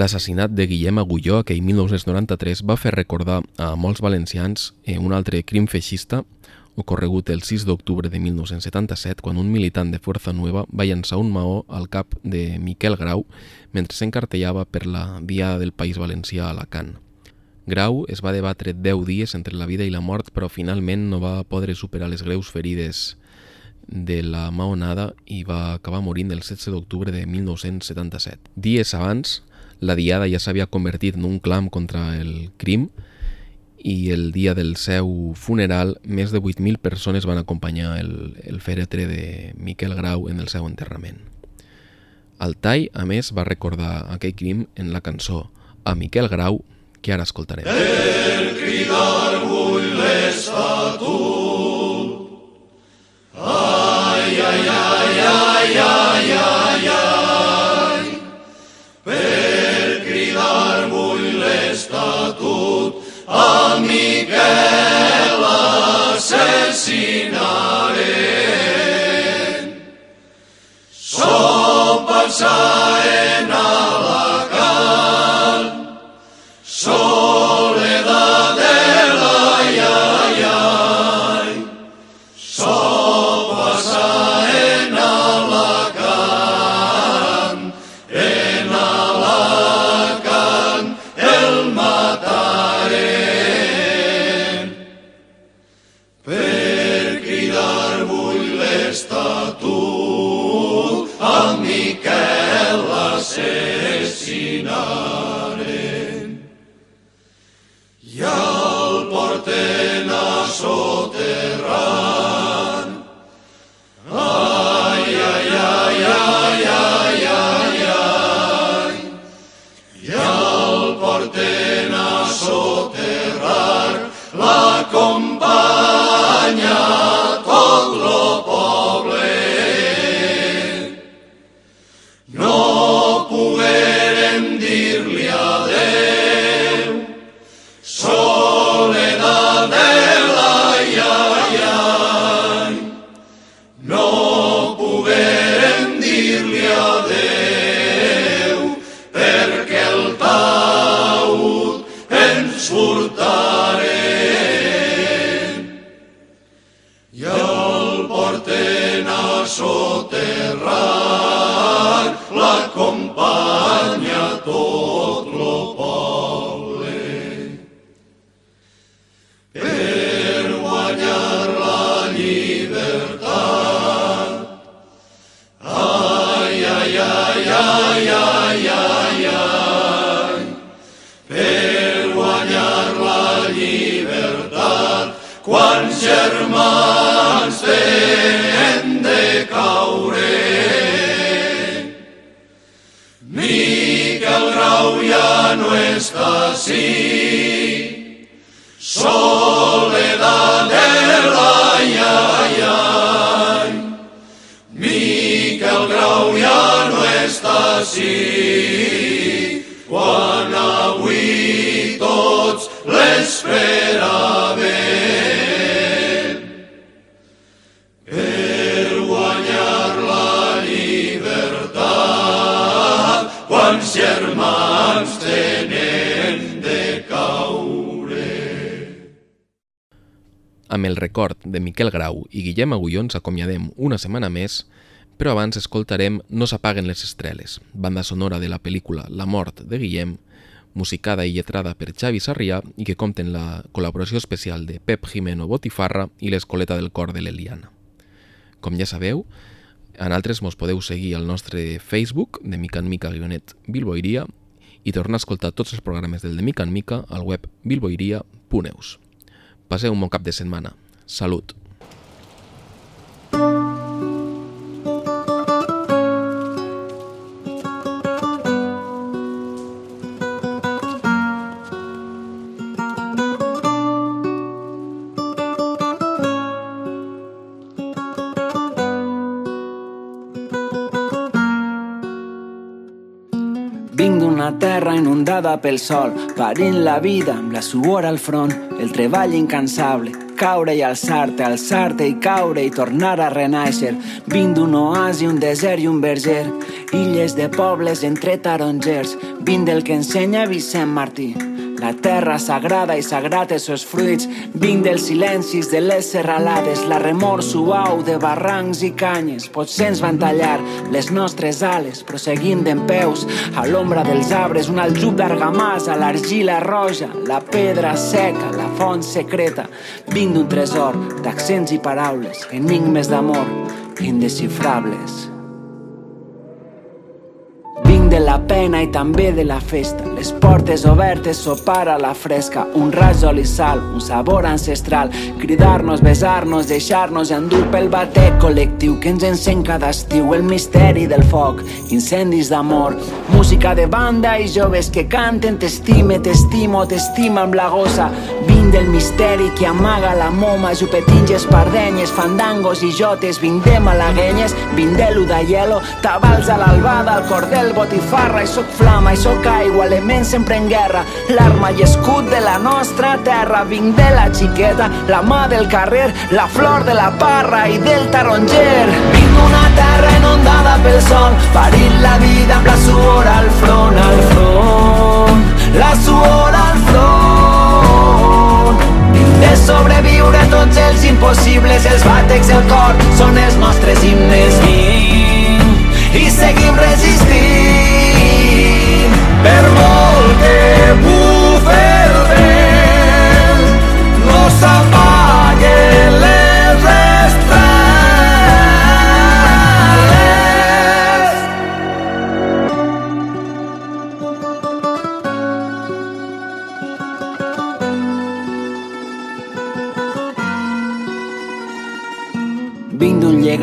L'assassinat de Guillem Agulló aquell 1993 va fer recordar a molts valencians eh, un altre crim feixista ocorregut el 6 d'octubre de 1977 quan un militant de Força Nueva va llançar un maó al cap de Miquel Grau mentre s'encartellava per la via del País Valencià a Alacant. Grau es va debatre 10 dies entre la vida i la mort però finalment no va poder superar les greus ferides de la maonada i va acabar morint el 16 d'octubre de 1977. Dies abans, la diada ja s'havia convertit en un clam contra el crim i el dia del seu funeral més de 8.000 persones van acompanyar el, el fèretre de Miquel Grau en el seu enterrament. Altai, a més, va recordar aquell crim en la cançó A Miquel Grau, que ara escoltarem. Me de Miquel Grau i Guillem Agulló ens acomiadem una setmana més, però abans escoltarem No s'apaguen les estreles, banda sonora de la pel·lícula La mort de Guillem, musicada i lletrada per Xavi Sarrià i que compta en la col·laboració especial de Pep Jimeno Botifarra i l'escoleta del cor de l'Eliana. Com ja sabeu, en altres mos podeu seguir al nostre Facebook de Mica en Mica guionet Bilboiria i tornar a escoltar tots els programes del de Mica en Mica al web bilboiria.eus. Passeu un bon cap de setmana. D'una terra inundada pel sol, parint la vida amb la suor al front, el treball incansable, caure i alçar-te, alçar-te i caure i tornar a renaixer. Vinc d'un oasi, un desert i un verger, illes de pobles entre tarongers. Vinc del que ensenya Vicent Martí, la terra sagrada i sagrat els seus fruits. Vinc dels silencis de les serralades, la remor suau de barrancs i canyes. Potser ens van tallar les nostres ales, però seguim d'en peus a l'ombra dels arbres, un aljub d'argamassa, l'argila roja, la pedra seca, la font secreta. Vinc d'un tresor d'accents i paraules, enigmes d'amor indescifrables. Vinc de la pena i també de la festa. Les portes obertes, sopar a la fresca, un rajol i sal, un sabor ancestral, cridar-nos, besar-nos, deixar-nos endur pel batec col·lectiu que ens encén cada estiu, el misteri del foc, incendis d'amor, música de banda i joves que canten t'estime, t'estimo, t'estima amb la gossa. Vinc del misteri que amaga la moma, jupetins, espardenyes, fandangos i jotes, vinc de malaguenyes, vinc de l'udaielo, tabals a l'albada, el cordel, botifarra, i soc flama, i soc aigua, element sempre en guerra, l'arma i escut de la nostra terra, vinc de la xiqueta, la mà del carrer, la flor de la parra i del taronger. Vinc d'una terra inundada pel sol, parint la vida amb la suor al front, al front, la suor al de sobreviure tots els impossibles, els bàtecs del cor són els nostres himnes. Vinc i seguim resistint per molt que bufe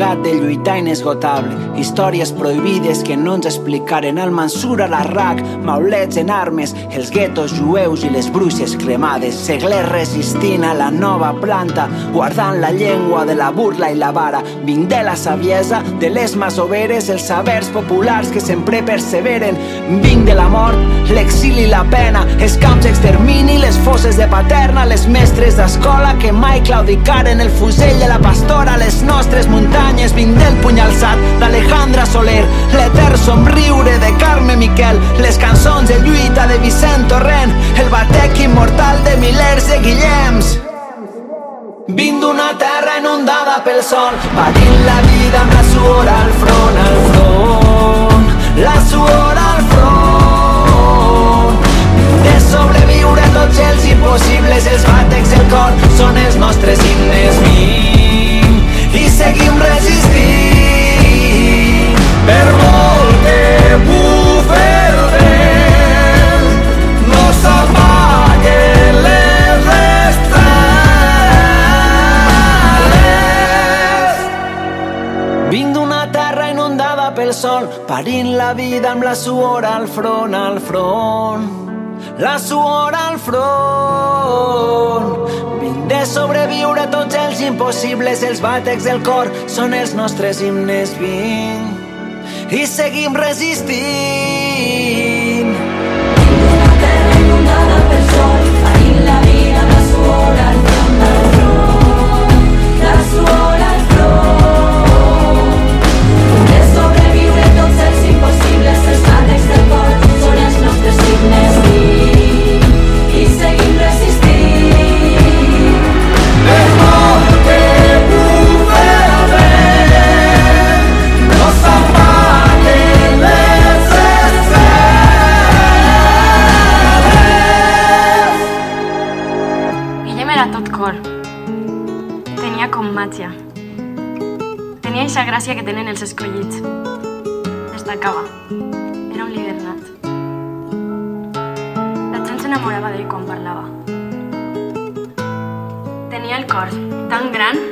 Llegat de lluitar inesgotable, històries prohibides que no ens explicaren el Mansur a l'Arrac, maulets en armes, els guetos jueus i les bruixes cremades, seglers resistint a la nova planta, guardant la llengua de la burla i la vara. Vinc de la saviesa, de les masoveres, els sabers populars que sempre perseveren. Vinc de la mort, l'exili i la pena, els camps d'extermini, les fosses de paterna, les mestres d'escola que mai claudicaren el fusell de la pastora, les nostres muntanyes, vinc del puny alçat d'Alejandra Soler, l'etern somriure de Carme Miquel, les cançons de lluita de Vicent Torrent, el batec immortal de milers de Guillems. Vinc d'una terra inundada pel sol, patint la vida amb la suor al front, al front, la suor parint la vida amb la suor al front, al front la suor al front. Vinc de sobreviure tots els impossibles, els bàtecs del cor són els nostres himnes. Vinc i seguim resistint. Guillem gràcia que tenen els escollits. Destacava. Era un líder nat. La gent s'enamorava d'ell quan parlava. Tenia el cor tan gran